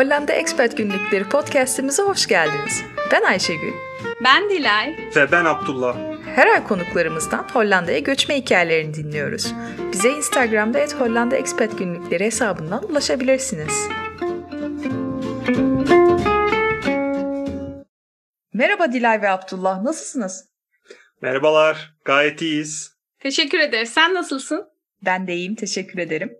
Hollanda Expat Günlükleri podcastimize hoş geldiniz. Ben Ayşegül. Ben Dilay. Ve ben Abdullah. Her ay konuklarımızdan Hollanda'ya göçme hikayelerini dinliyoruz. Bize Instagram'da et Hollanda Expat Günlükleri hesabından ulaşabilirsiniz. Merhaba Dilay ve Abdullah, nasılsınız? Merhabalar, gayet iyiyiz. Teşekkür ederiz. Sen nasılsın? Ben de iyiyim, teşekkür ederim.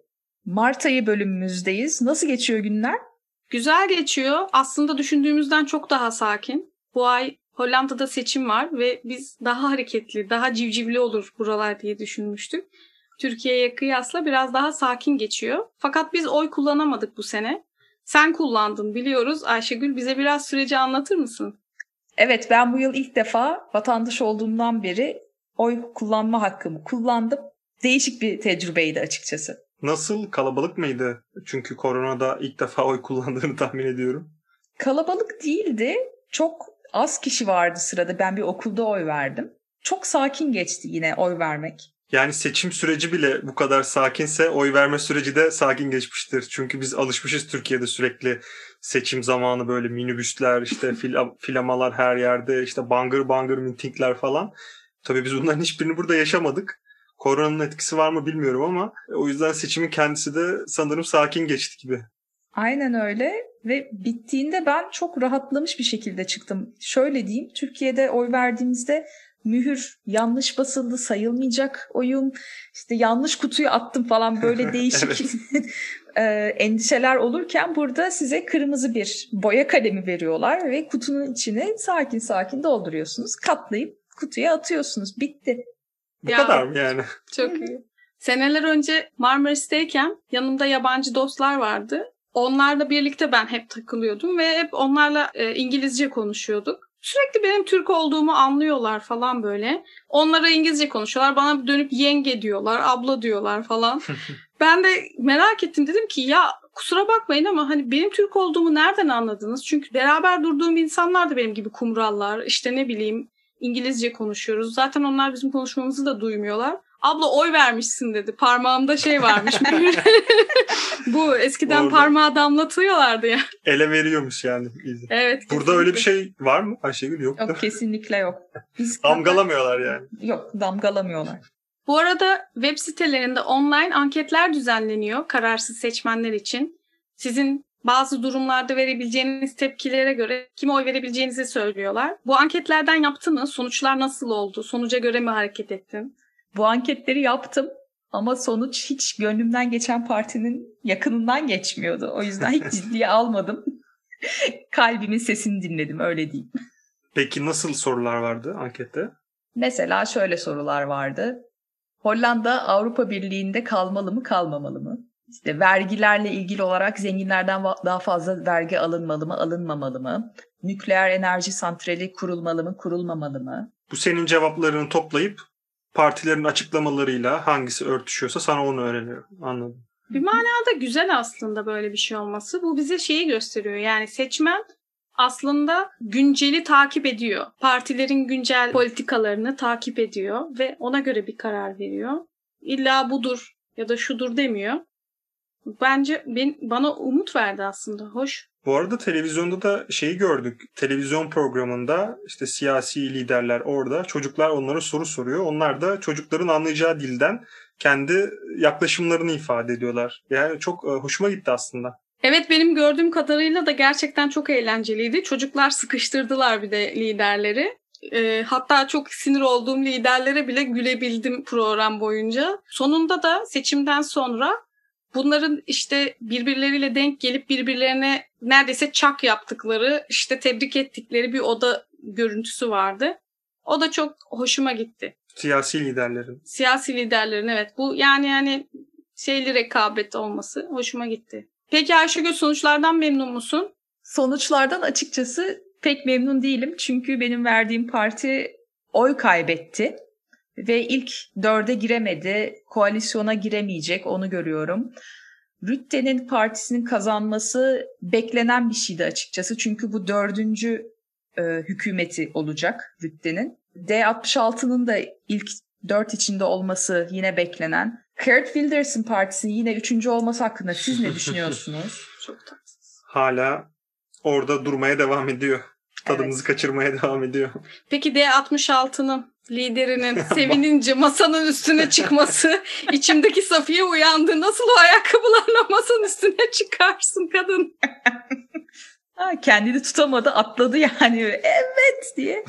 Mart ayı bölümümüzdeyiz. Nasıl geçiyor günler? Güzel geçiyor. Aslında düşündüğümüzden çok daha sakin. Bu ay Hollanda'da seçim var ve biz daha hareketli, daha civcivli olur buralar diye düşünmüştük. Türkiye'ye kıyasla biraz daha sakin geçiyor. Fakat biz oy kullanamadık bu sene. Sen kullandın biliyoruz. Ayşegül bize biraz süreci anlatır mısın? Evet ben bu yıl ilk defa vatandaş olduğumdan beri oy kullanma hakkımı kullandım. Değişik bir tecrübeydi açıkçası. Nasıl kalabalık mıydı? Çünkü koronada ilk defa oy kullandığını tahmin ediyorum. Kalabalık değildi. Çok az kişi vardı sırada. Ben bir okulda oy verdim. Çok sakin geçti yine oy vermek. Yani seçim süreci bile bu kadar sakinse oy verme süreci de sakin geçmiştir. Çünkü biz alışmışız Türkiye'de sürekli seçim zamanı böyle minibüsler, işte fil- filamalar her yerde, işte bangır bangır mitingler falan. Tabii biz bunların hiçbirini burada yaşamadık. Koronanın etkisi var mı bilmiyorum ama o yüzden seçimin kendisi de sanırım sakin geçti gibi. Aynen öyle ve bittiğinde ben çok rahatlamış bir şekilde çıktım. Şöyle diyeyim, Türkiye'de oy verdiğimizde mühür yanlış basıldı sayılmayacak oyun işte yanlış kutuyu attım falan böyle değişik e, endişeler olurken burada size kırmızı bir boya kalemi veriyorlar ve kutunun içine sakin sakin dolduruyorsunuz katlayıp kutuya atıyorsunuz bitti. Bu ya, kadar mı yani? Çok iyi. Seneler önce Marmaris'teyken yanımda yabancı dostlar vardı. Onlarla birlikte ben hep takılıyordum ve hep onlarla e, İngilizce konuşuyorduk. Sürekli benim Türk olduğumu anlıyorlar falan böyle. Onlara İngilizce konuşuyorlar. Bana dönüp yenge diyorlar, abla diyorlar falan. ben de merak ettim. Dedim ki ya kusura bakmayın ama hani benim Türk olduğumu nereden anladınız? Çünkü beraber durduğum insanlar da benim gibi kumrallar. İşte ne bileyim İngilizce konuşuyoruz. Zaten onlar bizim konuşmamızı da duymuyorlar. Abla oy vermişsin dedi. Parmağımda şey varmış. Bu eskiden Orada. parmağı damlatıyorlardı ya. Ele veriyormuş yani. Evet. Burada kesinlikle. öyle bir şey var mı Ayşegül? Yok, yok kesinlikle yok. Biz damgalamıyorlar yani. Yok damgalamıyorlar. Bu arada web sitelerinde online anketler düzenleniyor kararsız seçmenler için. Sizin bazı durumlarda verebileceğiniz tepkilere göre kime oy verebileceğinizi söylüyorlar. Bu anketlerden yaptın mı? Sonuçlar nasıl oldu? Sonuca göre mi hareket ettin? Bu anketleri yaptım ama sonuç hiç gönlümden geçen partinin yakınından geçmiyordu. O yüzden hiç ciddiye almadım. Kalbimin sesini dinledim öyle diyeyim. Peki nasıl sorular vardı ankette? Mesela şöyle sorular vardı. Hollanda Avrupa Birliği'nde kalmalı mı kalmamalı mı? İşte vergilerle ilgili olarak zenginlerden daha fazla vergi alınmalı mı, alınmamalı mı? Nükleer enerji santrali kurulmalı mı, kurulmamalı mı? Bu senin cevaplarını toplayıp partilerin açıklamalarıyla hangisi örtüşüyorsa sana onu öğreniyorum. Anladım. Bir manada güzel aslında böyle bir şey olması. Bu bize şeyi gösteriyor. Yani seçmen aslında günceli takip ediyor. Partilerin güncel politikalarını takip ediyor ve ona göre bir karar veriyor. İlla budur ya da şudur demiyor. Bence ben, bana umut verdi aslında. Hoş. Bu arada televizyonda da şeyi gördük. Televizyon programında işte siyasi liderler orada. Çocuklar onlara soru soruyor. Onlar da çocukların anlayacağı dilden kendi yaklaşımlarını ifade ediyorlar. Yani çok e, hoşuma gitti aslında. Evet benim gördüğüm kadarıyla da gerçekten çok eğlenceliydi. Çocuklar sıkıştırdılar bir de liderleri. E, hatta çok sinir olduğum liderlere bile gülebildim program boyunca. Sonunda da seçimden sonra bunların işte birbirleriyle denk gelip birbirlerine neredeyse çak yaptıkları, işte tebrik ettikleri bir oda görüntüsü vardı. O da çok hoşuma gitti. Siyasi liderlerin. Siyasi liderlerin evet. Bu yani yani şeyli rekabet olması hoşuma gitti. Peki Ayşegül sonuçlardan memnun musun? Sonuçlardan açıkçası pek memnun değilim. Çünkü benim verdiğim parti oy kaybetti ve ilk dörde giremedi. Koalisyona giremeyecek onu görüyorum. Rütte'nin partisinin kazanması beklenen bir şeydi açıkçası. Çünkü bu dördüncü e, hükümeti olacak Rütte'nin. D66'nın da ilk dört içinde olması yine beklenen. Kurt Wilders'ın partisi yine üçüncü olması hakkında siz ne düşünüyorsunuz? Çok tatsız. hala orada durmaya devam ediyor. Tadımızı evet. kaçırmaya devam ediyor. Peki D66'nın liderinin sevinince masanın üstüne çıkması, içimdeki Safiye uyandı. Nasıl o ayakkabılarla masanın üstüne çıkarsın kadın? Ha, kendini tutamadı atladı yani evet diye.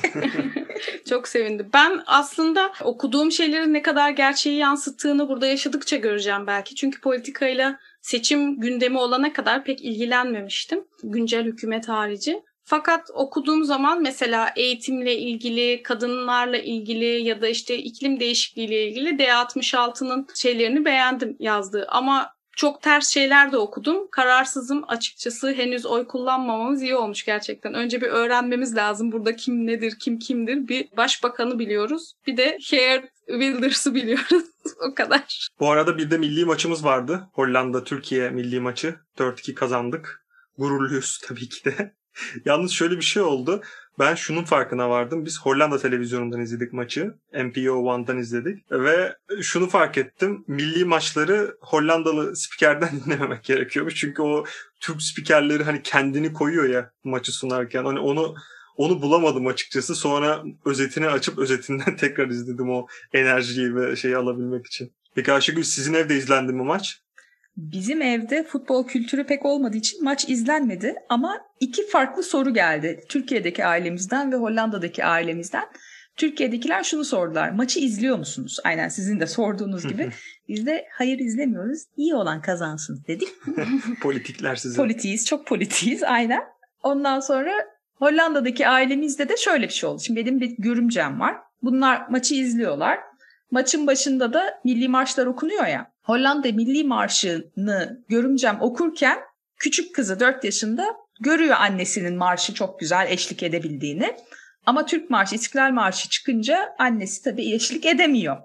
Çok sevindim. Ben aslında okuduğum şeylerin ne kadar gerçeği yansıttığını burada yaşadıkça göreceğim belki. Çünkü politikayla seçim gündemi olana kadar pek ilgilenmemiştim. Güncel hükümet harici. Fakat okuduğum zaman mesela eğitimle ilgili, kadınlarla ilgili ya da işte iklim değişikliğiyle ilgili D66'nın şeylerini beğendim yazdığı. Ama çok ters şeyler de okudum. Kararsızım açıkçası. Henüz oy kullanmamamız iyi olmuş gerçekten. Önce bir öğrenmemiz lazım. Burada kim nedir, kim kimdir. Bir başbakanı biliyoruz. Bir de Geert Wilders'ı biliyoruz. o kadar. Bu arada bir de milli maçımız vardı. Hollanda-Türkiye milli maçı. 4-2 kazandık. Gururluyuz tabii ki de. Yalnız şöyle bir şey oldu. Ben şunun farkına vardım. Biz Hollanda televizyonundan izledik maçı. MPO One'dan izledik. Ve şunu fark ettim. Milli maçları Hollandalı spikerden dinlememek gerekiyormuş. Çünkü o Türk spikerleri hani kendini koyuyor ya maçı sunarken. Hani onu onu bulamadım açıkçası. Sonra özetini açıp özetinden tekrar izledim o enerjiyi ve şeyi alabilmek için. Peki Ayşegül sizin evde izlendi mi maç? Bizim evde futbol kültürü pek olmadığı için maç izlenmedi ama iki farklı soru geldi. Türkiye'deki ailemizden ve Hollanda'daki ailemizden. Türkiye'dekiler şunu sordular. Maçı izliyor musunuz? Aynen sizin de sorduğunuz gibi. Biz de hayır izlemiyoruz. İyi olan kazansın dedik. Politikler size. Politiyiz. Çok politiyiz. Aynen. Ondan sonra Hollanda'daki ailemizde de şöyle bir şey oldu. Şimdi benim bir görümcem var. Bunlar maçı izliyorlar. Maçın başında da milli marşlar okunuyor ya. Hollanda Milli Marşı'nı görümcem okurken küçük kızı 4 yaşında görüyor annesinin marşı çok güzel eşlik edebildiğini. Ama Türk Marşı, İstiklal Marşı çıkınca annesi tabii eşlik edemiyor.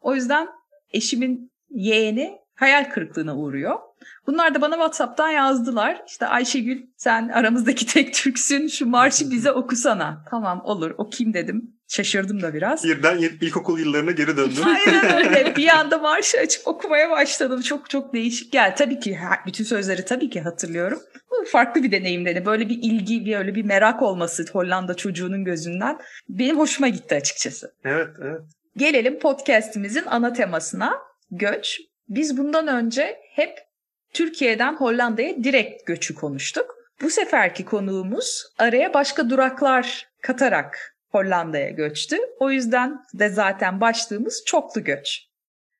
O yüzden eşimin yeğeni hayal kırıklığına uğruyor. Bunlar da bana WhatsApp'tan yazdılar. İşte Ayşegül sen aramızdaki tek Türksün şu marşı bize okusana. Tamam olur okuyayım dedim. Şaşırdım da biraz. Birden ilkokul yıllarına geri döndüm. Aynen öyle. Bir anda marşı açıp okumaya başladım. Çok çok değişik geldi. Tabii ki bütün sözleri tabii ki hatırlıyorum. Bu farklı bir deneyimdi. Böyle bir ilgi, bir öyle bir merak olması Hollanda çocuğunun gözünden benim hoşuma gitti açıkçası. Evet, evet. Gelelim podcast'imizin ana temasına. Göç. Biz bundan önce hep Türkiye'den Hollanda'ya direkt göçü konuştuk. Bu seferki konuğumuz araya başka duraklar katarak Hollanda'ya göçtü. O yüzden de zaten başlığımız çoklu göç.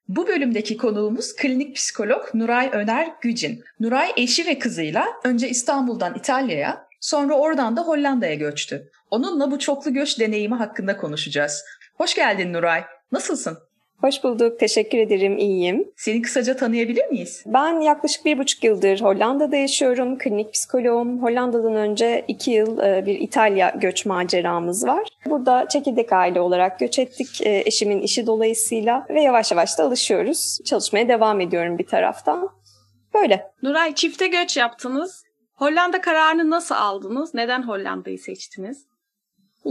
Bu bölümdeki konuğumuz klinik psikolog Nuray Öner Gücin. Nuray eşi ve kızıyla önce İstanbul'dan İtalya'ya, sonra oradan da Hollanda'ya göçtü. Onunla bu çoklu göç deneyimi hakkında konuşacağız. Hoş geldin Nuray. Nasılsın? Hoş bulduk. Teşekkür ederim. İyiyim. Seni kısaca tanıyabilir miyiz? Ben yaklaşık bir buçuk yıldır Hollanda'da yaşıyorum. Klinik psikoloğum. Hollanda'dan önce iki yıl e, bir İtalya göç maceramız var. Burada çekirdek aile olarak göç ettik. E, eşimin işi dolayısıyla ve yavaş yavaş da alışıyoruz. Çalışmaya devam ediyorum bir taraftan. Böyle. Nuray çifte göç yaptınız. Hollanda kararını nasıl aldınız? Neden Hollanda'yı seçtiniz?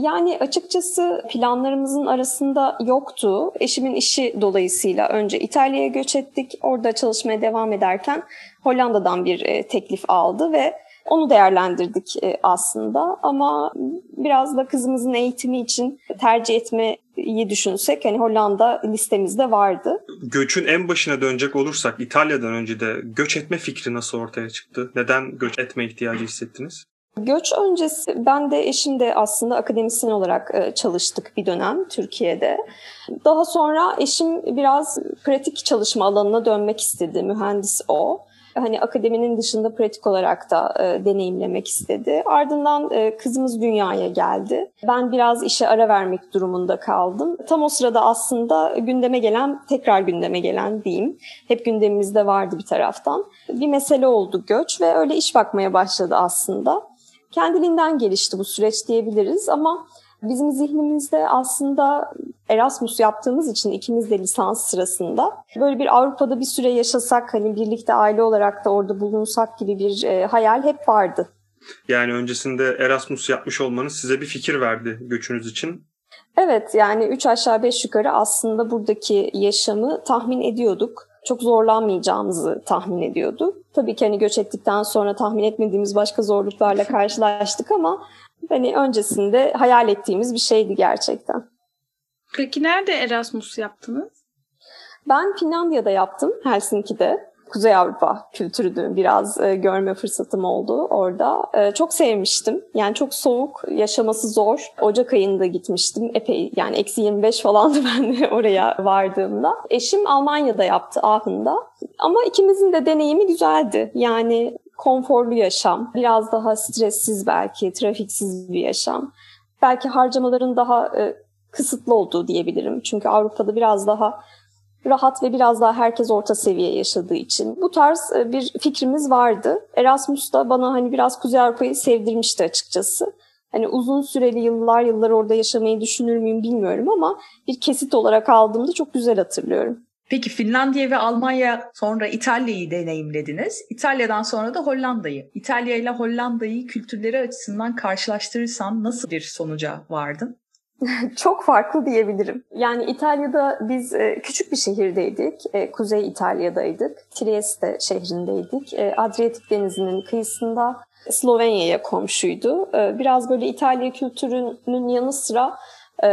Yani açıkçası planlarımızın arasında yoktu. Eşimin işi dolayısıyla önce İtalya'ya göç ettik. Orada çalışmaya devam ederken Hollanda'dan bir e, teklif aldı ve onu değerlendirdik e, aslında ama biraz da kızımızın eğitimi için tercih etmeyi düşünsek hani Hollanda listemizde vardı. Göçün en başına dönecek olursak İtalya'dan önce de göç etme fikri nasıl ortaya çıktı? Neden göç etme ihtiyacı hissettiniz? Göç öncesi ben de eşim de aslında akademisyen olarak e, çalıştık bir dönem Türkiye'de. Daha sonra eşim biraz pratik çalışma alanına dönmek istedi. Mühendis o. Hani akademinin dışında pratik olarak da e, deneyimlemek istedi. Ardından e, kızımız dünyaya geldi. Ben biraz işe ara vermek durumunda kaldım. Tam o sırada aslında gündeme gelen, tekrar gündeme gelen diyeyim. Hep gündemimizde vardı bir taraftan. Bir mesele oldu göç ve öyle iş bakmaya başladı aslında kendiliğinden gelişti bu süreç diyebiliriz ama bizim zihnimizde aslında Erasmus yaptığımız için ikimiz de lisans sırasında böyle bir Avrupa'da bir süre yaşasak hani birlikte aile olarak da orada bulunsak gibi bir e, hayal hep vardı. Yani öncesinde Erasmus yapmış olmanız size bir fikir verdi göçünüz için. Evet yani üç aşağı beş yukarı aslında buradaki yaşamı tahmin ediyorduk. Çok zorlanmayacağımızı tahmin ediyorduk. Tabii ki hani göç ettikten sonra tahmin etmediğimiz başka zorluklarla karşılaştık ama hani öncesinde hayal ettiğimiz bir şeydi gerçekten. Peki nerede Erasmus yaptınız? Ben Finlandiya'da yaptım, Helsinki'de. Kuzey Avrupa kültürünü biraz e, görme fırsatım oldu orada. E, çok sevmiştim. Yani çok soğuk, yaşaması zor. Ocak ayında gitmiştim. Epey yani eksi 25 falandı ben de oraya vardığımda. Eşim Almanya'da yaptı, Aachen'da. Ama ikimizin de deneyimi güzeldi. Yani konforlu yaşam, biraz daha stressiz belki, trafiksiz bir yaşam. Belki harcamaların daha e, kısıtlı olduğu diyebilirim. Çünkü Avrupa'da biraz daha rahat ve biraz daha herkes orta seviye yaşadığı için. Bu tarz e, bir fikrimiz vardı. Erasmus da bana hani biraz Kuzey Avrupa'yı sevdirmişti açıkçası. Hani uzun süreli yıllar yıllar orada yaşamayı düşünür müyüm bilmiyorum ama bir kesit olarak aldığımda çok güzel hatırlıyorum. Peki Finlandiya ve Almanya sonra İtalya'yı deneyimlediniz. İtalya'dan sonra da Hollanda'yı. İtalya ile Hollanda'yı kültürleri açısından karşılaştırırsan nasıl bir sonuca vardın? Çok farklı diyebilirim. Yani İtalya'da biz e, küçük bir şehirdeydik. E, Kuzey İtalya'daydık. Trieste şehrindeydik. E, Adriyatik Denizi'nin kıyısında Slovenya'ya komşuydu. Biraz böyle İtalya kültürünün yanı sıra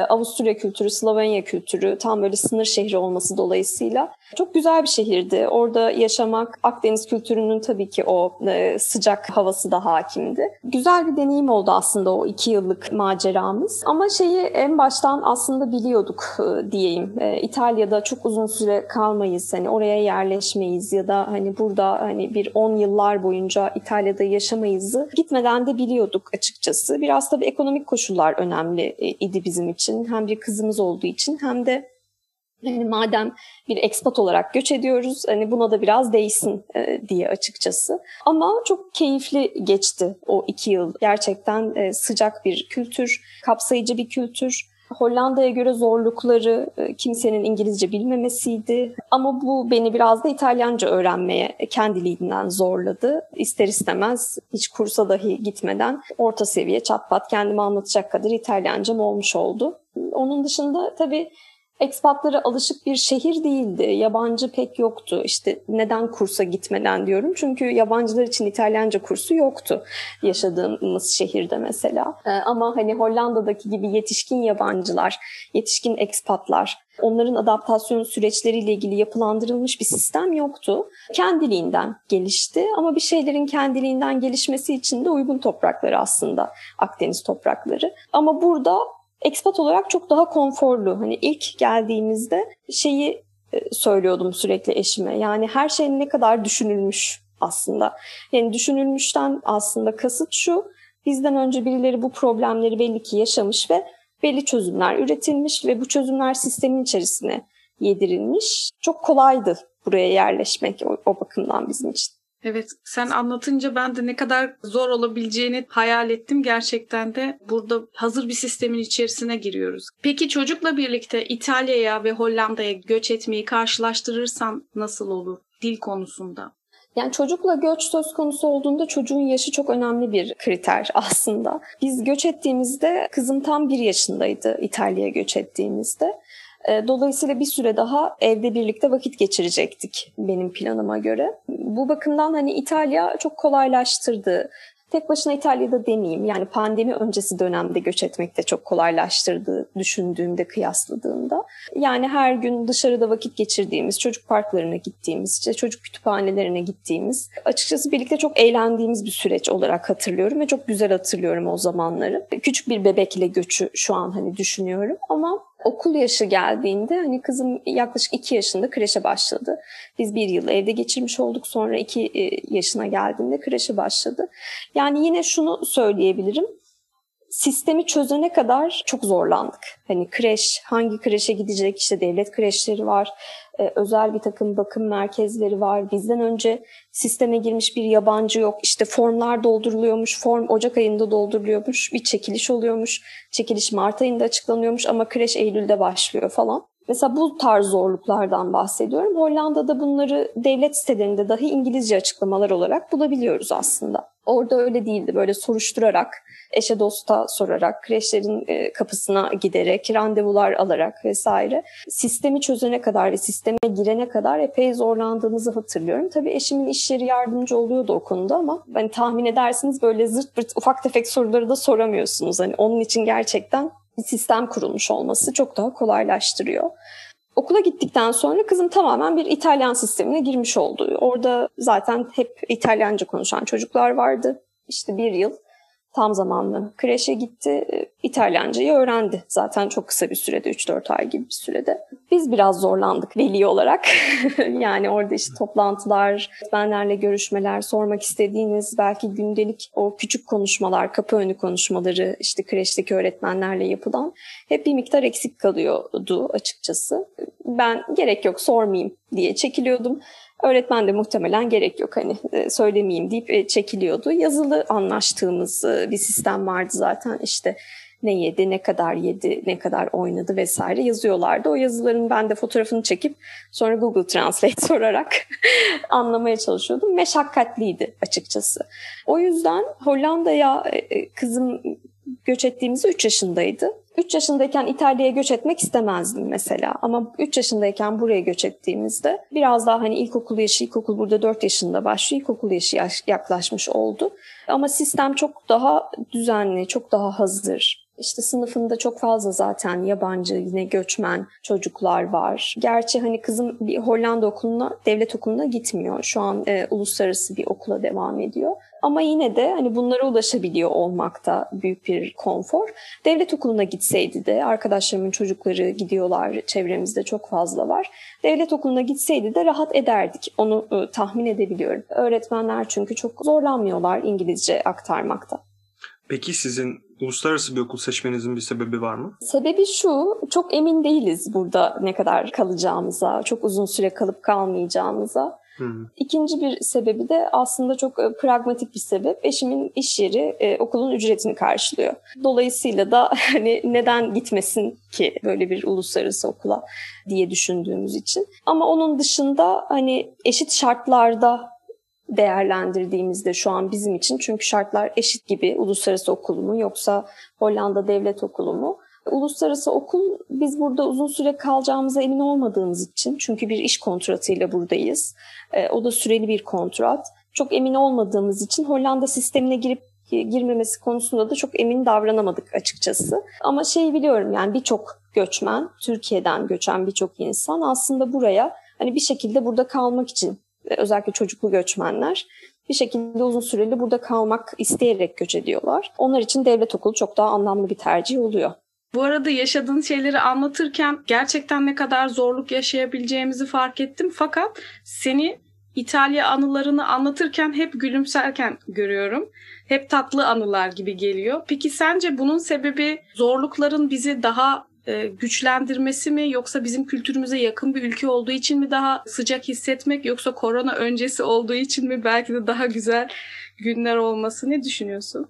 Avusturya kültürü, Slovenya kültürü tam böyle sınır şehri olması dolayısıyla çok güzel bir şehirdi. Orada yaşamak Akdeniz kültürünün tabii ki o e, sıcak havası da hakimdi. Güzel bir deneyim oldu aslında o iki yıllık maceramız. Ama şeyi en baştan aslında biliyorduk e, diyeyim. E, İtalya'da çok uzun süre kalmayız. Hani oraya yerleşmeyiz ya da hani burada hani bir 10 yıllar boyunca İtalya'da yaşamayızı gitmeden de biliyorduk açıkçası. Biraz tabii ekonomik koşullar önemli idi bizim için. Hem bir kızımız olduğu için hem de yani madem bir ekspat olarak göç ediyoruz hani buna da biraz değsin e, diye açıkçası. Ama çok keyifli geçti o iki yıl. Gerçekten e, sıcak bir kültür, kapsayıcı bir kültür. Hollanda'ya göre zorlukları e, kimsenin İngilizce bilmemesiydi. Ama bu beni biraz da İtalyanca öğrenmeye kendiliğinden zorladı. İster istemez hiç kursa dahi gitmeden orta seviye çatpat kendime anlatacak kadar İtalyancam olmuş oldu. Onun dışında tabii Ekspatlara alışık bir şehir değildi. Yabancı pek yoktu. İşte neden kursa gitmeden diyorum. Çünkü yabancılar için İtalyanca kursu yoktu yaşadığımız şehirde mesela. Ee, ama hani Hollanda'daki gibi yetişkin yabancılar, yetişkin ekspatlar, onların adaptasyon süreçleriyle ilgili yapılandırılmış bir sistem yoktu. Kendiliğinden gelişti ama bir şeylerin kendiliğinden gelişmesi için de uygun toprakları aslında Akdeniz toprakları. Ama burada expat olarak çok daha konforlu. Hani ilk geldiğimizde şeyi e, söylüyordum sürekli eşime. Yani her şey ne kadar düşünülmüş aslında. Yani düşünülmüşten aslında kasıt şu. Bizden önce birileri bu problemleri belli ki yaşamış ve belli çözümler üretilmiş ve bu çözümler sistemin içerisine yedirilmiş. Çok kolaydı buraya yerleşmek o, o bakımdan bizim için. Evet sen anlatınca ben de ne kadar zor olabileceğini hayal ettim. Gerçekten de burada hazır bir sistemin içerisine giriyoruz. Peki çocukla birlikte İtalya'ya ve Hollanda'ya göç etmeyi karşılaştırırsan nasıl olur dil konusunda? Yani çocukla göç söz konusu olduğunda çocuğun yaşı çok önemli bir kriter aslında. Biz göç ettiğimizde kızım tam bir yaşındaydı İtalya'ya göç ettiğimizde. E, dolayısıyla bir süre daha evde birlikte vakit geçirecektik benim planıma göre. Bu bakımdan hani İtalya çok kolaylaştırdı. Tek başına İtalya'da demeyeyim. Yani pandemi öncesi dönemde göç etmek de çok kolaylaştırdı düşündüğümde, kıyasladığımda. Yani her gün dışarıda vakit geçirdiğimiz, çocuk parklarına gittiğimiz, işte çocuk kütüphanelerine gittiğimiz, açıkçası birlikte çok eğlendiğimiz bir süreç olarak hatırlıyorum ve çok güzel hatırlıyorum o zamanları. Küçük bir bebekle göçü şu an hani düşünüyorum ama okul yaşı geldiğinde hani kızım yaklaşık iki yaşında kreşe başladı. Biz bir yıl evde geçirmiş olduk sonra iki e, yaşına geldiğinde kreşe başladı. Yani yine şunu söyleyebilirim sistemi çözene kadar çok zorlandık. Hani kreş, hangi kreşe gidecek işte devlet kreşleri var, e, özel bir takım bakım merkezleri var. Bizden önce sisteme girmiş bir yabancı yok. İşte formlar dolduruluyormuş, form Ocak ayında dolduruluyormuş, bir çekiliş oluyormuş. Çekiliş Mart ayında açıklanıyormuş ama kreş Eylül'de başlıyor falan. Mesela bu tarz zorluklardan bahsediyorum. Hollanda'da bunları devlet sitelerinde dahi İngilizce açıklamalar olarak bulabiliyoruz aslında. Orada öyle değildi. Böyle soruşturarak, eşe dosta sorarak, kreşlerin e, kapısına giderek, randevular alarak vesaire sistemi çözene kadar ve sisteme girene kadar epey zorlandığımızı hatırlıyorum. Tabii eşimin işleri yardımcı oluyordu o konuda ama hani tahmin edersiniz böyle zırt pırt ufak tefek soruları da soramıyorsunuz. Hani onun için gerçekten bir sistem kurulmuş olması çok daha kolaylaştırıyor. Okula gittikten sonra kızım tamamen bir İtalyan sistemine girmiş oldu. Orada zaten hep İtalyanca konuşan çocuklar vardı. İşte bir yıl tam zamanlı kreşe gitti. E, İtalyancayı öğrendi. Zaten çok kısa bir sürede, 3-4 ay gibi bir sürede. Biz biraz zorlandık veli olarak. yani orada işte toplantılar, öğretmenlerle görüşmeler, sormak istediğiniz belki gündelik o küçük konuşmalar, kapı önü konuşmaları işte kreşteki öğretmenlerle yapılan hep bir miktar eksik kalıyordu açıkçası. Ben gerek yok sormayayım diye çekiliyordum. Öğretmen de muhtemelen gerek yok hani e, söylemeyeyim deyip e, çekiliyordu. Yazılı anlaştığımız e, bir sistem vardı zaten işte ne yedi, ne kadar yedi, ne kadar oynadı vesaire yazıyorlardı. O yazıların ben de fotoğrafını çekip sonra Google Translate sorarak anlamaya çalışıyordum. Meşakkatliydi açıkçası. O yüzden Hollanda'ya kızım göç ettiğimizde 3 yaşındaydı. 3 yaşındayken İtalya'ya göç etmek istemezdim mesela. Ama 3 yaşındayken buraya göç ettiğimizde biraz daha hani ilkokul yaşı, ilkokul burada 4 yaşında başlıyor. İlkokul yaşı yaklaşmış oldu. Ama sistem çok daha düzenli, çok daha hazır. İşte sınıfında çok fazla zaten yabancı yine göçmen çocuklar var. Gerçi hani kızım bir Hollanda okuluna, devlet okuluna gitmiyor. Şu an e, uluslararası bir okula devam ediyor. Ama yine de hani bunlara ulaşabiliyor olmakta büyük bir konfor. Devlet okuluna gitseydi de arkadaşlarımın çocukları gidiyorlar çevremizde çok fazla var. Devlet okuluna gitseydi de rahat ederdik. Onu e, tahmin edebiliyorum. Öğretmenler çünkü çok zorlanmıyorlar İngilizce aktarmakta. Peki sizin uluslararası bir okul seçmenizin bir sebebi var mı? Sebebi şu, çok emin değiliz burada ne kadar kalacağımıza, çok uzun süre kalıp kalmayacağımıza. İkinci bir sebebi de aslında çok e, pragmatik bir sebep. Eşimin iş yeri e, okulun ücretini karşılıyor. Dolayısıyla da hani neden gitmesin ki böyle bir uluslararası okula diye düşündüğümüz için. Ama onun dışında hani eşit şartlarda değerlendirdiğimizde şu an bizim için çünkü şartlar eşit gibi uluslararası okul mu yoksa Hollanda devlet okulu mu? Uluslararası okul biz burada uzun süre kalacağımıza emin olmadığımız için çünkü bir iş kontratıyla buradayız. E, o da süreli bir kontrat. Çok emin olmadığımız için Hollanda sistemine girip girmemesi konusunda da çok emin davranamadık açıkçası. Ama şey biliyorum yani birçok göçmen, Türkiye'den göçen birçok insan aslında buraya hani bir şekilde burada kalmak için özellikle çocuklu göçmenler bir şekilde uzun süreli burada kalmak isteyerek göç ediyorlar. Onlar için devlet okulu çok daha anlamlı bir tercih oluyor. Bu arada yaşadığın şeyleri anlatırken gerçekten ne kadar zorluk yaşayabileceğimizi fark ettim. Fakat seni İtalya anılarını anlatırken hep gülümserken görüyorum. Hep tatlı anılar gibi geliyor. Peki sence bunun sebebi zorlukların bizi daha e, güçlendirmesi mi yoksa bizim kültürümüze yakın bir ülke olduğu için mi daha sıcak hissetmek yoksa korona öncesi olduğu için mi belki de daha güzel günler olması ne düşünüyorsun?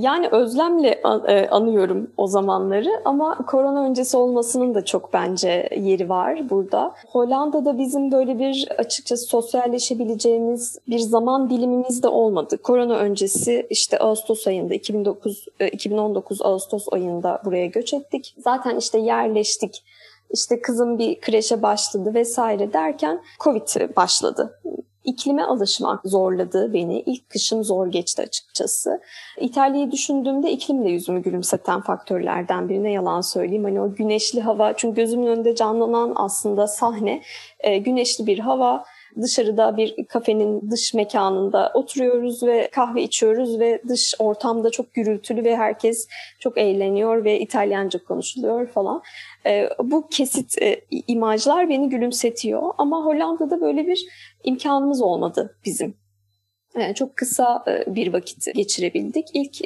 Yani özlemle e, anıyorum o zamanları ama korona öncesi olmasının da çok bence yeri var burada. Hollanda'da bizim böyle bir açıkçası sosyalleşebileceğimiz bir zaman dilimimiz de olmadı. Korona öncesi işte Ağustos ayında 2009 2019 Ağustos ayında buraya göç ettik. Zaten işte yerleştik. İşte kızım bir kreşe başladı vesaire derken Covid başladı İklime alışmak zorladı beni. İlk kışım zor geçti açıkçası. İtalya'yı düşündüğümde iklim de yüzümü gülümseten faktörlerden birine yalan söyleyeyim. Hani o güneşli hava, çünkü gözümün önünde canlanan aslında sahne e, güneşli bir hava, dışarıda bir kafenin dış mekanında oturuyoruz ve kahve içiyoruz ve dış ortamda çok gürültülü ve herkes çok eğleniyor ve İtalyanca konuşuluyor falan. E, bu kesit e, imajlar beni gülümsetiyor ama Hollanda'da böyle bir imkanımız olmadı bizim. Yani çok kısa e, bir vakit geçirebildik. İlk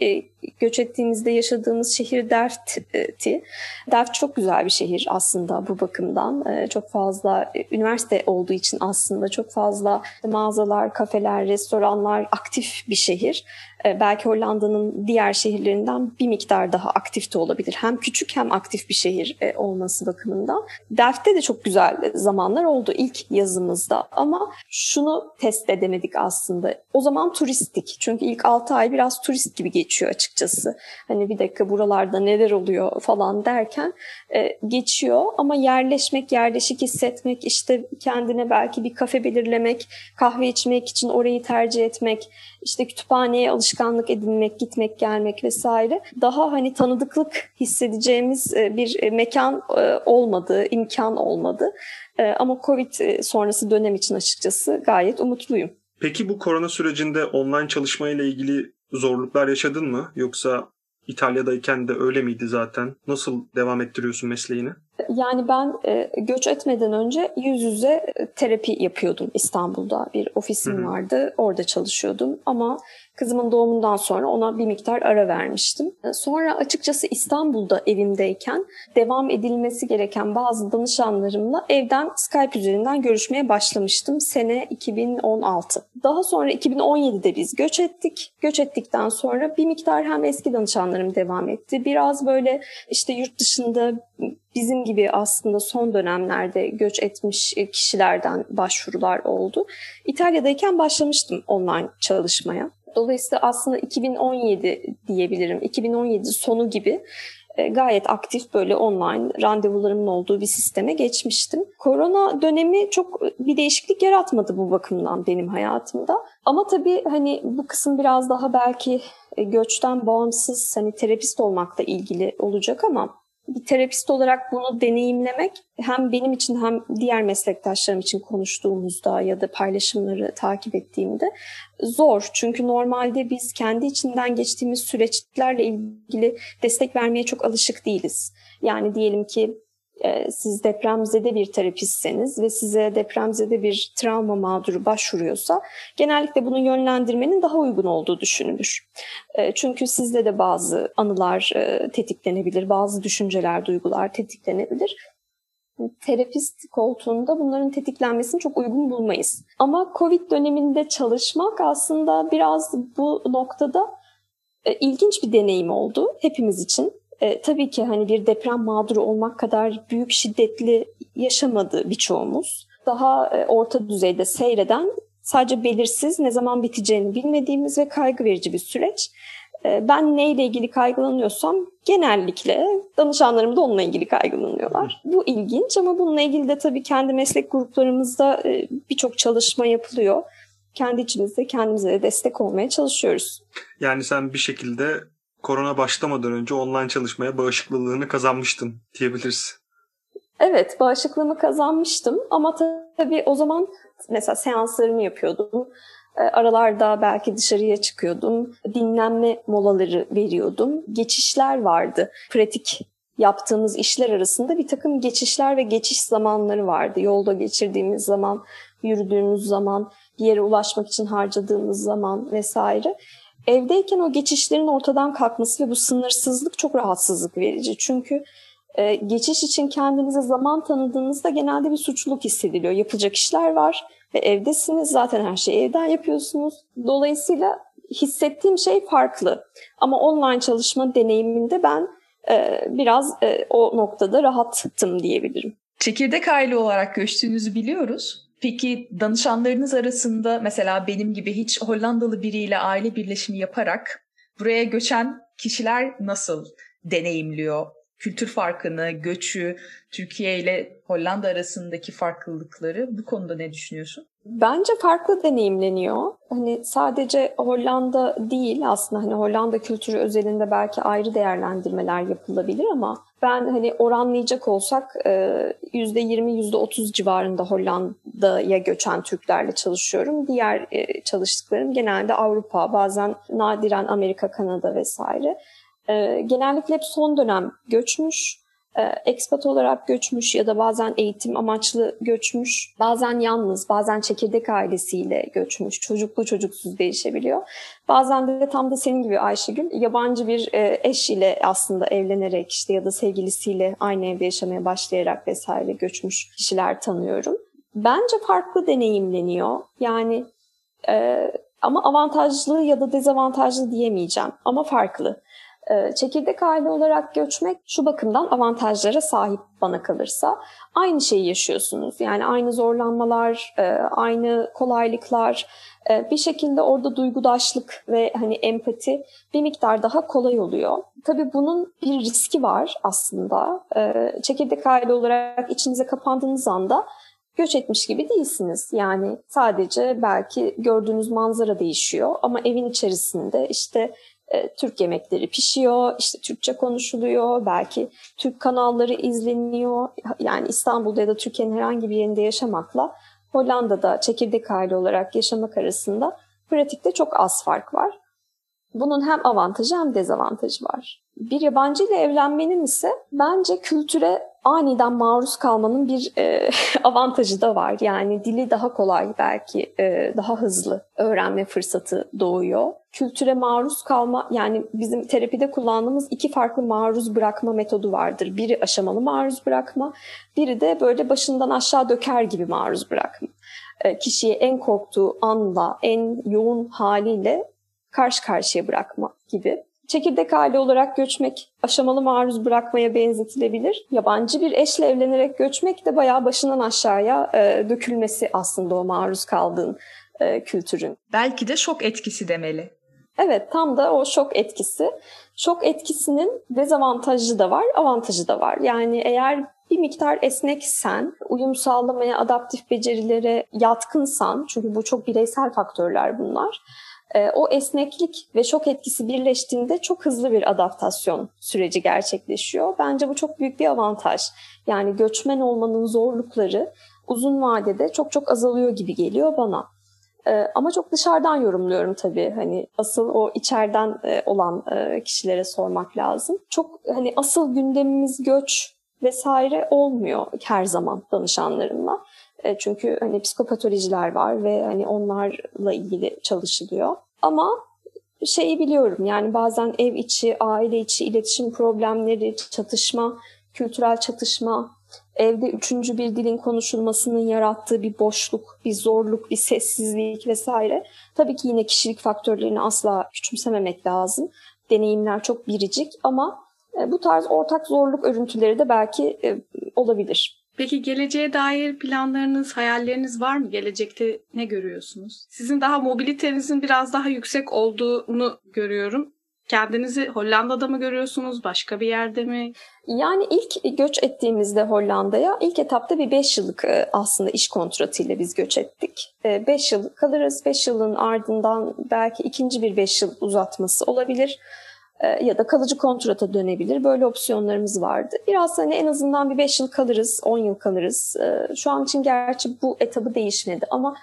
göç ettiğimizde yaşadığımız şehir Delft'ti. Delft çok güzel bir şehir aslında bu bakımdan. Ee, çok fazla e, üniversite olduğu için aslında çok fazla mağazalar, kafeler, restoranlar aktif bir şehir. Ee, belki Hollanda'nın diğer şehirlerinden bir miktar daha aktif de olabilir. Hem küçük hem aktif bir şehir e, olması bakımından. Delft'te de çok güzel zamanlar oldu ilk yazımızda ama şunu test edemedik aslında. O zaman turistik. Çünkü ilk 6 ay biraz turist gibi geçiyor açıkçası. Hani bir dakika buralarda neler oluyor falan derken e, geçiyor ama yerleşmek, yerleşik hissetmek, işte kendine belki bir kafe belirlemek, kahve içmek için orayı tercih etmek, işte kütüphaneye alışkanlık edinmek, gitmek, gelmek vesaire daha hani tanıdıklık hissedeceğimiz e, bir e, mekan e, olmadı, imkan olmadı. Ama Covid sonrası dönem için açıkçası gayet umutluyum. Peki bu korona sürecinde online çalışma ile ilgili zorluklar yaşadın mı? Yoksa İtalya'dayken de öyle miydi zaten? Nasıl devam ettiriyorsun mesleğini? Yani ben e, göç etmeden önce yüz yüze e, terapi yapıyordum İstanbul'da. Bir ofisim Hı-hı. vardı, orada çalışıyordum. Ama kızımın doğumundan sonra ona bir miktar ara vermiştim. E, sonra açıkçası İstanbul'da evimdeyken devam edilmesi gereken bazı danışanlarımla evden Skype üzerinden görüşmeye başlamıştım. Sene 2016. Daha sonra 2017'de biz göç ettik. Göç ettikten sonra bir miktar hem eski danışanlarım devam etti. Biraz böyle işte yurt dışında bizim gibi aslında son dönemlerde göç etmiş kişilerden başvurular oldu. İtalya'dayken başlamıştım online çalışmaya. Dolayısıyla aslında 2017 diyebilirim. 2017 sonu gibi e, gayet aktif böyle online randevularımın olduğu bir sisteme geçmiştim. Korona dönemi çok bir değişiklik yaratmadı bu bakımdan benim hayatımda. Ama tabii hani bu kısım biraz daha belki e, göçten bağımsız hani terapist olmakla ilgili olacak ama bir terapist olarak bunu deneyimlemek hem benim için hem diğer meslektaşlarım için konuştuğumuzda ya da paylaşımları takip ettiğimde zor. Çünkü normalde biz kendi içinden geçtiğimiz süreçlerle ilgili destek vermeye çok alışık değiliz. Yani diyelim ki siz depremzede bir terapistseniz ve size depremzede bir travma mağduru başvuruyorsa genellikle bunu yönlendirmenin daha uygun olduğu düşünülür. E, çünkü sizde de bazı anılar e, tetiklenebilir, bazı düşünceler, duygular tetiklenebilir terapist koltuğunda bunların tetiklenmesini çok uygun bulmayız. Ama Covid döneminde çalışmak aslında biraz bu noktada ilginç bir deneyim oldu hepimiz için. E, tabii ki hani bir deprem mağduru olmak kadar büyük şiddetli yaşamadı birçoğumuz. Daha e, orta düzeyde seyreden sadece belirsiz ne zaman biteceğini bilmediğimiz ve kaygı verici bir süreç. E, ben neyle ilgili kaygılanıyorsam genellikle danışanlarım da onunla ilgili kaygılanıyorlar. Bu ilginç ama bununla ilgili de tabii kendi meslek gruplarımızda e, birçok çalışma yapılıyor. Kendi içimizde kendimize de destek olmaya çalışıyoruz. Yani sen bir şekilde korona başlamadan önce online çalışmaya bağışıklılığını kazanmıştın diyebiliriz. Evet, bağışıklığımı kazanmıştım ama tabii o zaman mesela seanslarımı yapıyordum. E, aralarda belki dışarıya çıkıyordum. Dinlenme molaları veriyordum. Geçişler vardı. Pratik yaptığımız işler arasında bir takım geçişler ve geçiş zamanları vardı. Yolda geçirdiğimiz zaman, yürüdüğümüz zaman, bir yere ulaşmak için harcadığımız zaman vesaire. Evdeyken o geçişlerin ortadan kalkması ve bu sınırsızlık çok rahatsızlık verici. Çünkü e, geçiş için kendinize zaman tanıdığınızda genelde bir suçluluk hissediliyor. Yapılacak işler var ve evdesiniz. Zaten her şeyi evden yapıyorsunuz. Dolayısıyla hissettiğim şey farklı. Ama online çalışma deneyiminde ben e, biraz e, o noktada rahattım diyebilirim. Çekirdek aile olarak göçtüğünüzü biliyoruz. Peki danışanlarınız arasında mesela benim gibi hiç Hollandalı biriyle aile birleşimi yaparak buraya göçen kişiler nasıl deneyimliyor? Kültür farkını, göçü, Türkiye ile Hollanda arasındaki farklılıkları bu konuda ne düşünüyorsun? Bence farklı deneyimleniyor. Hani sadece Hollanda değil aslında hani Hollanda kültürü özelinde belki ayrı değerlendirmeler yapılabilir ama ben hani oranlayacak olsak %20 %30 civarında Hollanda'ya göçen Türklerle çalışıyorum. Diğer çalıştıklarım genelde Avrupa, bazen nadiren Amerika, Kanada vesaire. Genellikle hep son dönem göçmüş e, expat olarak göçmüş ya da bazen eğitim amaçlı göçmüş, bazen yalnız, bazen çekirdek ailesiyle göçmüş, çocuklu çocuksuz değişebiliyor. Bazen de tam da senin gibi Ayşegül yabancı bir e, eş ile aslında evlenerek işte ya da sevgilisiyle aynı evde yaşamaya başlayarak vesaire göçmüş kişiler tanıyorum. Bence farklı deneyimleniyor. Yani e, ama avantajlı ya da dezavantajlı diyemeyeceğim ama farklı. Ee, çekirdek aile olarak göçmek şu bakımdan avantajlara sahip bana kalırsa. Aynı şeyi yaşıyorsunuz. Yani aynı zorlanmalar, e, aynı kolaylıklar, e, bir şekilde orada duygudaşlık ve hani empati bir miktar daha kolay oluyor. Tabii bunun bir riski var aslında. E, çekirdek aile olarak içinize kapandığınız anda göç etmiş gibi değilsiniz. Yani sadece belki gördüğünüz manzara değişiyor ama evin içerisinde işte e, Türk yemekleri pişiyor, işte Türkçe konuşuluyor, belki Türk kanalları izleniyor. Yani İstanbul'da ya da Türkiye'nin herhangi bir yerinde yaşamakla Hollanda'da çekirdek aile olarak yaşamak arasında pratikte çok az fark var. Bunun hem avantajı hem dezavantajı var. Bir yabancı ile evlenmenin ise bence kültüre aniden maruz kalmanın bir e, avantajı da var. Yani dili daha kolay belki e, daha hızlı öğrenme fırsatı doğuyor. Kültüre maruz kalma yani bizim terapide kullandığımız iki farklı maruz bırakma metodu vardır. Biri aşamalı maruz bırakma, biri de böyle başından aşağı döker gibi maruz bırakma. E, kişiyi en korktuğu anla, en yoğun haliyle karşı karşıya bırakma gibi. Çekirdek aile olarak göçmek aşamalı maruz bırakmaya benzetilebilir. Yabancı bir eşle evlenerek göçmek de bayağı başından aşağıya e, dökülmesi aslında o maruz kaldığın e, kültürün. Belki de şok etkisi demeli. Evet tam da o şok etkisi. Şok etkisinin dezavantajı da var, avantajı da var. Yani eğer bir miktar esneksen, uyum sağlamaya, adaptif becerilere yatkınsan, çünkü bu çok bireysel faktörler bunlar e, o esneklik ve şok etkisi birleştiğinde çok hızlı bir adaptasyon süreci gerçekleşiyor. Bence bu çok büyük bir avantaj. Yani göçmen olmanın zorlukları uzun vadede çok çok azalıyor gibi geliyor bana. E, ama çok dışarıdan yorumluyorum tabii. Hani asıl o içeriden e, olan e, kişilere sormak lazım. Çok hani asıl gündemimiz göç vesaire olmuyor her zaman danışanlarımla. E, çünkü hani psikopatolojiler var ve hani onlarla ilgili çalışılıyor. Ama şeyi biliyorum yani bazen ev içi, aile içi iletişim problemleri, çatışma, kültürel çatışma, evde üçüncü bir dilin konuşulmasının yarattığı bir boşluk, bir zorluk, bir sessizlik vesaire. Tabii ki yine kişilik faktörlerini asla küçümsememek lazım. Deneyimler çok biricik ama e, bu tarz ortak zorluk örüntüleri de belki e, olabilir. Peki geleceğe dair planlarınız, hayalleriniz var mı? Gelecekte ne görüyorsunuz? Sizin daha mobilitenizin biraz daha yüksek olduğunu görüyorum. Kendinizi Hollanda'da mı görüyorsunuz? Başka bir yerde mi? Yani ilk göç ettiğimizde Hollanda'ya ilk etapta bir 5 yıllık e, aslında iş kontratıyla biz göç ettik. 5 yıl kalırız. 5 yılın ardından belki ikinci bir 5 yıl uzatması olabilir. E, ya da kalıcı kontrata dönebilir. Böyle opsiyonlarımız vardı. Biraz hani en azından bir 5 yıl kalırız, 10 yıl kalırız. E, şu an için gerçi bu etabı değişmedi ama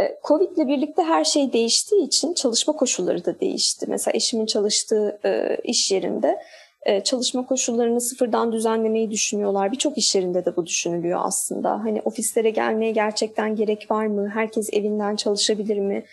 e, Covid ile birlikte her şey değiştiği için çalışma koşulları da değişti. Mesela eşimin çalıştığı iş yerinde çalışma koşullarını sıfırdan düzenlemeyi düşünüyorlar. Birçok iş yerinde de bu düşünülüyor aslında. Hani ofislere gelmeye gerçekten gerek var mı? Herkes evinden çalışabilir mi?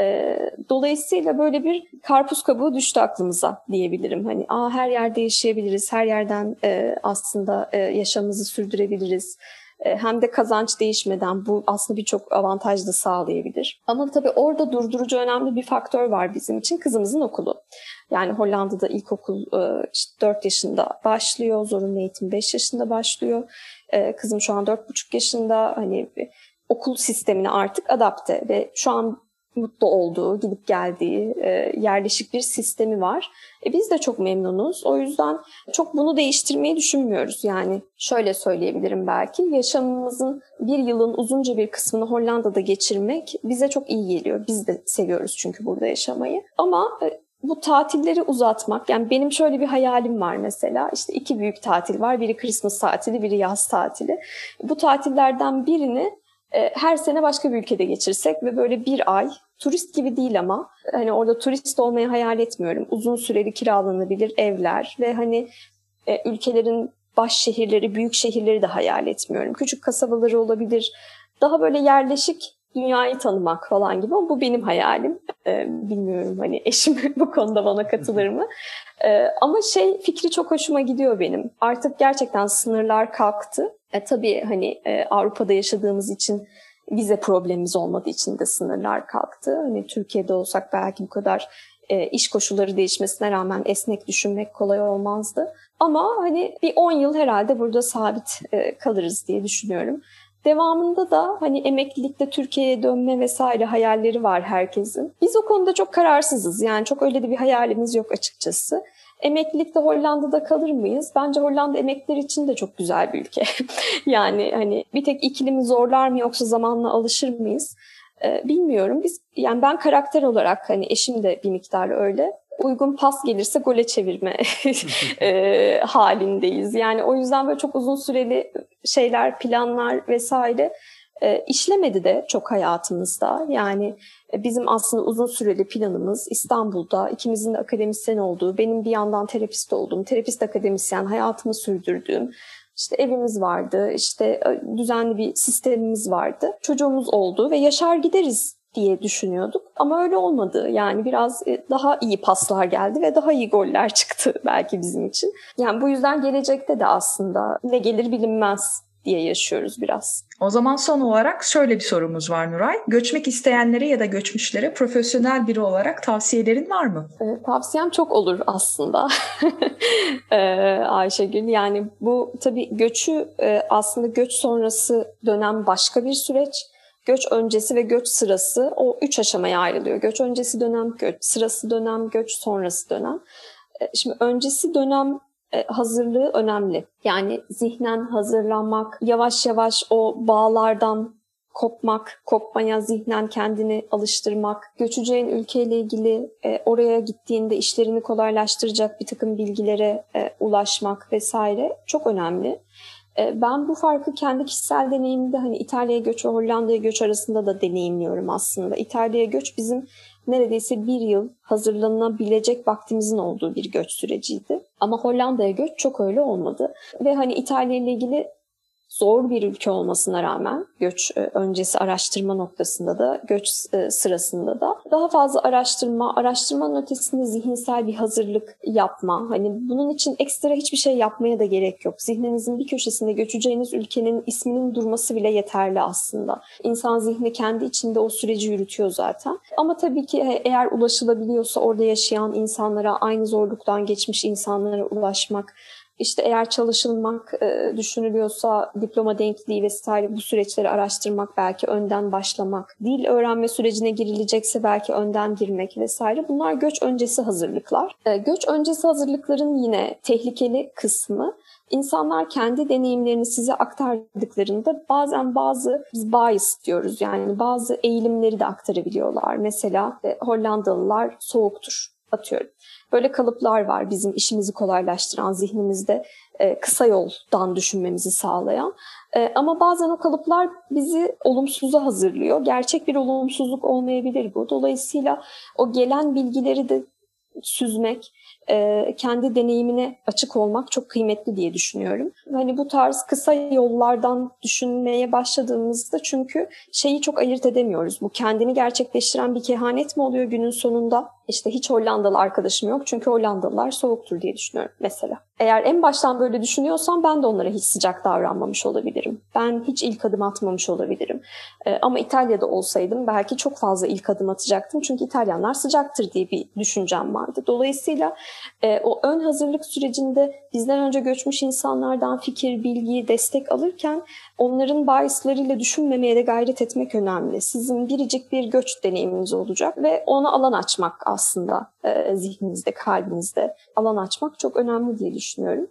E, dolayısıyla böyle bir karpuz kabuğu düştü aklımıza diyebilirim. Hani Aa, her yerde yaşayabiliriz, her yerden e, aslında e, yaşamımızı sürdürebiliriz. E, hem de kazanç değişmeden bu aslında birçok avantaj da sağlayabilir. Ama tabii orada durdurucu önemli bir faktör var bizim için kızımızın okulu. Yani Hollanda'da ilkokul e, işte 4 yaşında başlıyor, zorunlu eğitim 5 yaşında başlıyor. E, kızım şu an 4,5 yaşında hani okul sistemine artık adapte ve şu an mutlu olduğu, gidip geldiği e, yerleşik bir sistemi var. E, biz de çok memnunuz. O yüzden çok bunu değiştirmeyi düşünmüyoruz. Yani şöyle söyleyebilirim belki. Yaşamımızın bir yılın uzunca bir kısmını Hollanda'da geçirmek bize çok iyi geliyor. Biz de seviyoruz çünkü burada yaşamayı. Ama e, bu tatilleri uzatmak, yani benim şöyle bir hayalim var mesela. İşte iki büyük tatil var. Biri Christmas tatili, biri yaz tatili. Bu tatillerden birini her sene başka bir ülkede geçirsek ve böyle bir ay turist gibi değil ama hani orada turist olmayı hayal etmiyorum. Uzun süreli kiralanabilir evler ve hani e, ülkelerin baş şehirleri, büyük şehirleri de hayal etmiyorum. Küçük kasabaları olabilir. Daha böyle yerleşik dünyayı tanımak falan gibi ama bu benim hayalim. Ee, bilmiyorum hani eşim bu konuda bana katılır mı? Ee, ama şey fikri çok hoşuma gidiyor benim. Artık gerçekten sınırlar kalktı. E, tabii hani e, Avrupa'da yaşadığımız için vize problemimiz olmadığı için de sınırlar kalktı. Hani Türkiye'de olsak belki bu kadar e, iş koşulları değişmesine rağmen esnek düşünmek kolay olmazdı. Ama hani bir 10 yıl herhalde burada sabit e, kalırız diye düşünüyorum. Devamında da hani emeklilikte Türkiye'ye dönme vesaire hayalleri var herkesin. Biz o konuda çok kararsızız. Yani çok öyle de bir hayalimiz yok açıkçası. Emeklilikte Hollanda'da kalır mıyız? Bence Hollanda emekliler için de çok güzel bir ülke. yani hani bir tek iklimi zorlar mı yoksa zamanla alışır mıyız? Ee, bilmiyorum. Biz yani ben karakter olarak hani eşim de bir miktar öyle uygun pas gelirse gole çevirme e, halindeyiz. Yani o yüzden böyle çok uzun süreli şeyler, planlar vesaire e, işlemedi de çok hayatımızda. Yani e, bizim aslında uzun süreli planımız İstanbul'da ikimizin de akademisyen olduğu, benim bir yandan terapist olduğum, terapist akademisyen hayatımı sürdürdüğüm, işte evimiz vardı, işte e, düzenli bir sistemimiz vardı. Çocuğumuz oldu ve yaşar gideriz diye düşünüyorduk. Ama öyle olmadı. Yani biraz e, daha iyi paslar geldi ve daha iyi goller çıktı belki bizim için. Yani bu yüzden gelecekte de aslında ne gelir bilinmez diye yaşıyoruz biraz. O zaman son olarak şöyle bir sorumuz var Nuray. Göçmek isteyenlere ya da göçmüşlere profesyonel biri olarak tavsiyelerin var mı? E, tavsiyem çok olur aslında e, Ayşegül. Yani bu tabii göçü e, aslında göç sonrası dönem başka bir süreç göç öncesi ve göç sırası o üç aşamaya ayrılıyor. Göç öncesi dönem, göç sırası dönem, göç sonrası dönem. E, şimdi öncesi dönem e, hazırlığı önemli. Yani zihnen hazırlanmak, yavaş yavaş o bağlardan kopmak, kopmaya zihnen kendini alıştırmak, göçeceğin ülkeyle ilgili e, oraya gittiğinde işlerini kolaylaştıracak bir takım bilgilere ulaşmak vesaire çok önemli. E, ben bu farkı kendi kişisel deneyimde hani İtalya'ya göç ve Hollanda'ya göç arasında da deneyimliyorum aslında. İtalya'ya göç bizim neredeyse bir yıl hazırlanabilecek vaktimizin olduğu bir göç süreciydi. Ama Hollanda'ya göç çok öyle olmadı. Ve hani İtalya ile ilgili zor bir ülke olmasına rağmen göç e, öncesi araştırma noktasında da göç e, sırasında da daha fazla araştırma, araştırmanın ötesinde zihinsel bir hazırlık yapma. Hani bunun için ekstra hiçbir şey yapmaya da gerek yok. Zihninizin bir köşesinde göçeceğiniz ülkenin isminin durması bile yeterli aslında. İnsan zihni kendi içinde o süreci yürütüyor zaten. Ama tabii ki e, eğer ulaşılabiliyorsa orada yaşayan insanlara, aynı zorluktan geçmiş insanlara ulaşmak işte eğer çalışılmak e, düşünülüyorsa diploma denkliği vesaire bu süreçleri araştırmak belki önden başlamak, dil öğrenme sürecine girilecekse belki önden girmek vesaire bunlar göç öncesi hazırlıklar. E, göç öncesi hazırlıkların yine tehlikeli kısmı İnsanlar kendi deneyimlerini size aktardıklarında bazen bazı biz bias diyoruz yani bazı eğilimleri de aktarabiliyorlar. Mesela e, Hollandalılar soğuktur atıyorum. Böyle kalıplar var bizim işimizi kolaylaştıran zihnimizde e, kısa yoldan düşünmemizi sağlayan. E, ama bazen o kalıplar bizi olumsuza hazırlıyor. Gerçek bir olumsuzluk olmayabilir bu. Dolayısıyla o gelen bilgileri de süzmek, e, kendi deneyimine açık olmak çok kıymetli diye düşünüyorum. Hani bu tarz kısa yollardan düşünmeye başladığımızda çünkü şeyi çok ayırt edemiyoruz. Bu kendini gerçekleştiren bir kehanet mi oluyor günün sonunda? İşte hiç Hollandalı arkadaşım yok çünkü Hollandalılar soğuktur diye düşünüyorum mesela. Eğer en baştan böyle düşünüyorsam ben de onlara hiç sıcak davranmamış olabilirim. Ben hiç ilk adım atmamış olabilirim. Ee, ama İtalya'da olsaydım belki çok fazla ilk adım atacaktım. Çünkü İtalyanlar sıcaktır diye bir düşüncem vardı. Dolayısıyla e, o ön hazırlık sürecinde bizden önce göçmüş insanlardan fikir, bilgi, destek alırken onların bahislarıyla düşünmemeye de gayret etmek önemli. Sizin biricik bir göç deneyiminiz olacak ve ona alan açmak aslında e, zihninizde, kalbinizde alan açmak çok önemli diye düşünüyorum.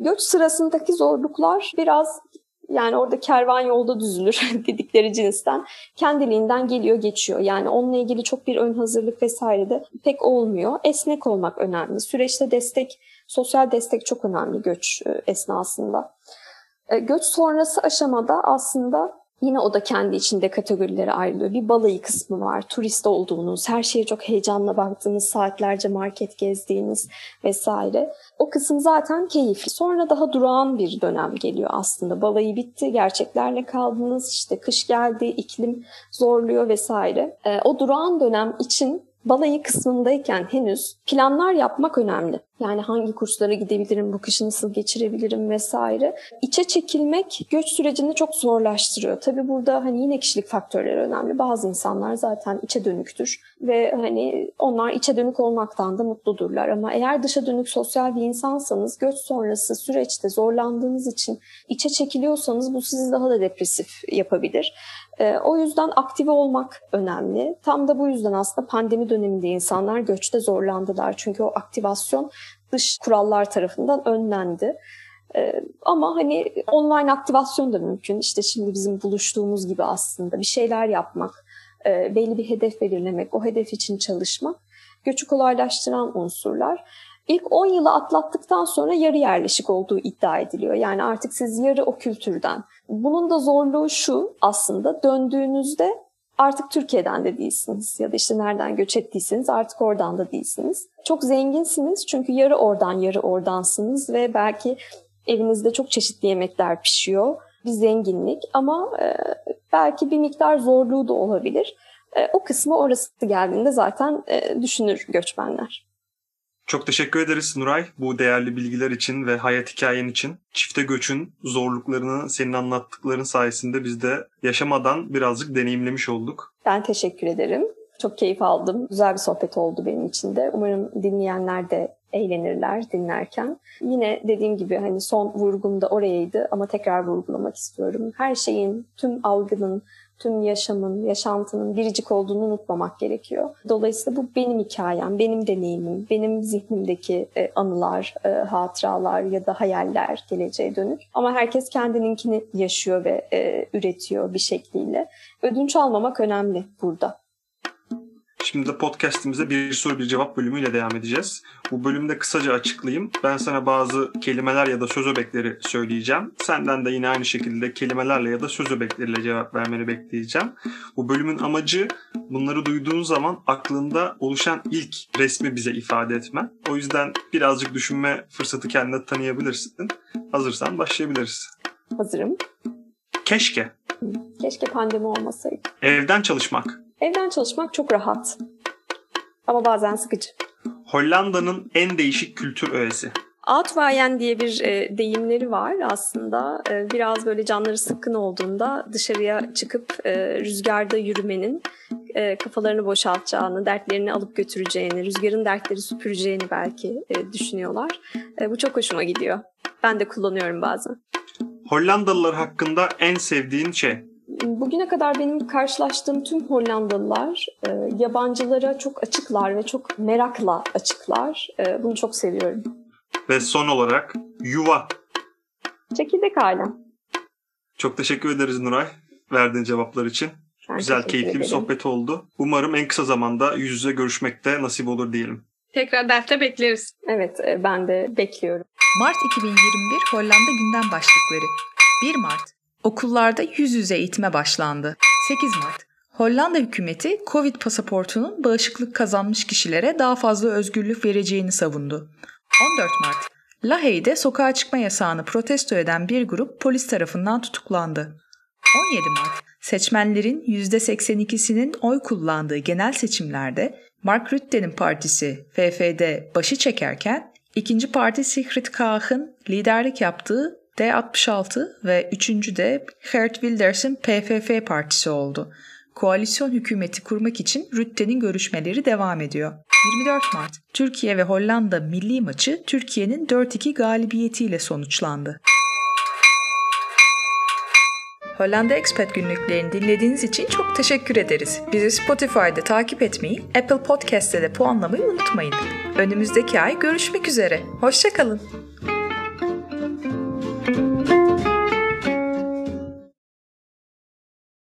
Göç sırasındaki zorluklar biraz yani orada kervan yolda düzülür dedikleri cinsten kendiliğinden geliyor geçiyor. Yani onunla ilgili çok bir ön hazırlık vesaire de pek olmuyor. Esnek olmak önemli. Süreçte destek, sosyal destek çok önemli göç e, esnasında. E, göç sonrası aşamada aslında Yine o da kendi içinde kategorilere ayrılıyor. Bir balayı kısmı var. Turist olduğunuz, her şeye çok heyecanla baktığınız, saatlerce market gezdiğiniz vesaire. O kısım zaten keyifli. Sonra daha durağan bir dönem geliyor aslında. Balayı bitti, gerçeklerle kaldınız. İşte kış geldi, iklim zorluyor vesaire. E, o durağan dönem için balayı kısmındayken henüz planlar yapmak önemli. Yani hangi kurslara gidebilirim, bu kışı nasıl geçirebilirim vesaire. İçe çekilmek göç sürecini çok zorlaştırıyor. Tabii burada hani yine kişilik faktörleri önemli. Bazı insanlar zaten içe dönüktür ve hani onlar içe dönük olmaktan da mutludurlar. Ama eğer dışa dönük sosyal bir insansanız göç sonrası süreçte zorlandığınız için içe çekiliyorsanız bu sizi daha da depresif yapabilir. E, o yüzden aktive olmak önemli. Tam da bu yüzden aslında pandemi döneminde insanlar göçte zorlandılar. Çünkü o aktivasyon dış kurallar tarafından önlendi. Ee, ama hani online aktivasyon da mümkün. İşte şimdi bizim buluştuğumuz gibi aslında bir şeyler yapmak, e, belli bir hedef belirlemek, o hedef için çalışmak göçü kolaylaştıran unsurlar. İlk 10 yılı atlattıktan sonra yarı yerleşik olduğu iddia ediliyor. Yani artık siz yarı o kültürden. Bunun da zorluğu şu aslında döndüğünüzde artık Türkiye'den de değilsiniz ya da işte nereden göç ettiyseniz artık oradan da değilsiniz. Çok zenginsiniz çünkü yarı oradan yarı oradansınız ve belki evinizde çok çeşitli yemekler pişiyor. Bir zenginlik ama e, belki bir miktar zorluğu da olabilir. E, o kısmı orası geldiğinde zaten e, düşünür göçmenler. Çok teşekkür ederiz Nuray bu değerli bilgiler için ve hayat hikayen için. Çifte göçün zorluklarını senin anlattıkların sayesinde biz de yaşamadan birazcık deneyimlemiş olduk. Ben teşekkür ederim. Çok keyif aldım. Güzel bir sohbet oldu benim için de. Umarım dinleyenler de eğlenirler dinlerken. Yine dediğim gibi hani son vurgum da orayaydı ama tekrar vurgulamak istiyorum. Her şeyin, tüm algının, tüm yaşamın, yaşantının biricik olduğunu unutmamak gerekiyor. Dolayısıyla bu benim hikayem, benim deneyimim, benim zihnimdeki e, anılar, e, hatıralar ya da hayaller geleceğe dönük. Ama herkes kendininkini yaşıyor ve e, üretiyor bir şekliyle. Ödünç almamak önemli burada. Şimdi de podcastimize bir soru bir cevap bölümüyle devam edeceğiz. Bu bölümde kısaca açıklayayım. Ben sana bazı kelimeler ya da söz öbekleri söyleyeceğim. Senden de yine aynı şekilde kelimelerle ya da söz öbekleriyle cevap vermeni bekleyeceğim. Bu bölümün amacı bunları duyduğun zaman aklında oluşan ilk resmi bize ifade etmen. O yüzden birazcık düşünme fırsatı kendine tanıyabilirsin. Hazırsan başlayabiliriz. Hazırım. Keşke. Keşke pandemi olmasaydı. Evden çalışmak. Evden çalışmak çok rahat. Ama bazen sıkıcı. Hollanda'nın en değişik kültür öğesi. Outwaaien diye bir e, deyimleri var aslında. E, biraz böyle canları sıkkın olduğunda dışarıya çıkıp e, rüzgarda yürümenin e, kafalarını boşaltacağını, dertlerini alıp götüreceğini, rüzgarın dertleri süpüreceğini belki e, düşünüyorlar. E, bu çok hoşuma gidiyor. Ben de kullanıyorum bazen. Hollandalılar hakkında en sevdiğin şey? Bugüne kadar benim karşılaştığım tüm Hollandalılar e, yabancılara çok açıklar ve çok merakla açıklar. E, bunu çok seviyorum. Ve son olarak yuva. Çekirdek ailem. Çok teşekkür ederiz Nuray verdiğin cevaplar için. Ben Güzel, keyifli bir ederim. sohbet oldu. Umarım en kısa zamanda yüz yüze görüşmekte nasip olur diyelim. Tekrar derste bekleriz. Evet, e, ben de bekliyorum. Mart 2021 Hollanda gündem başlıkları. 1 Mart Okullarda yüz yüze eğitime başlandı. 8 Mart Hollanda hükümeti Covid pasaportunun bağışıklık kazanmış kişilere daha fazla özgürlük vereceğini savundu. 14 Mart Lahey'de sokağa çıkma yasağını protesto eden bir grup polis tarafından tutuklandı. 17 Mart seçmenlerin %82'sinin oy kullandığı genel seçimlerde Mark Rutte'nin partisi FFD başı çekerken ikinci parti Sigrid Kaag'ın liderlik yaptığı D66 ve üçüncü de Geert Wilders'in PFF partisi oldu. Koalisyon hükümeti kurmak için Rutte'nin görüşmeleri devam ediyor. 24 Mart Türkiye ve Hollanda milli maçı Türkiye'nin 4-2 galibiyetiyle sonuçlandı. Hollanda Expat günlüklerini dinlediğiniz için çok teşekkür ederiz. Bizi Spotify'da takip etmeyi, Apple Podcast'te de puanlamayı unutmayın. Önümüzdeki ay görüşmek üzere. Hoşçakalın.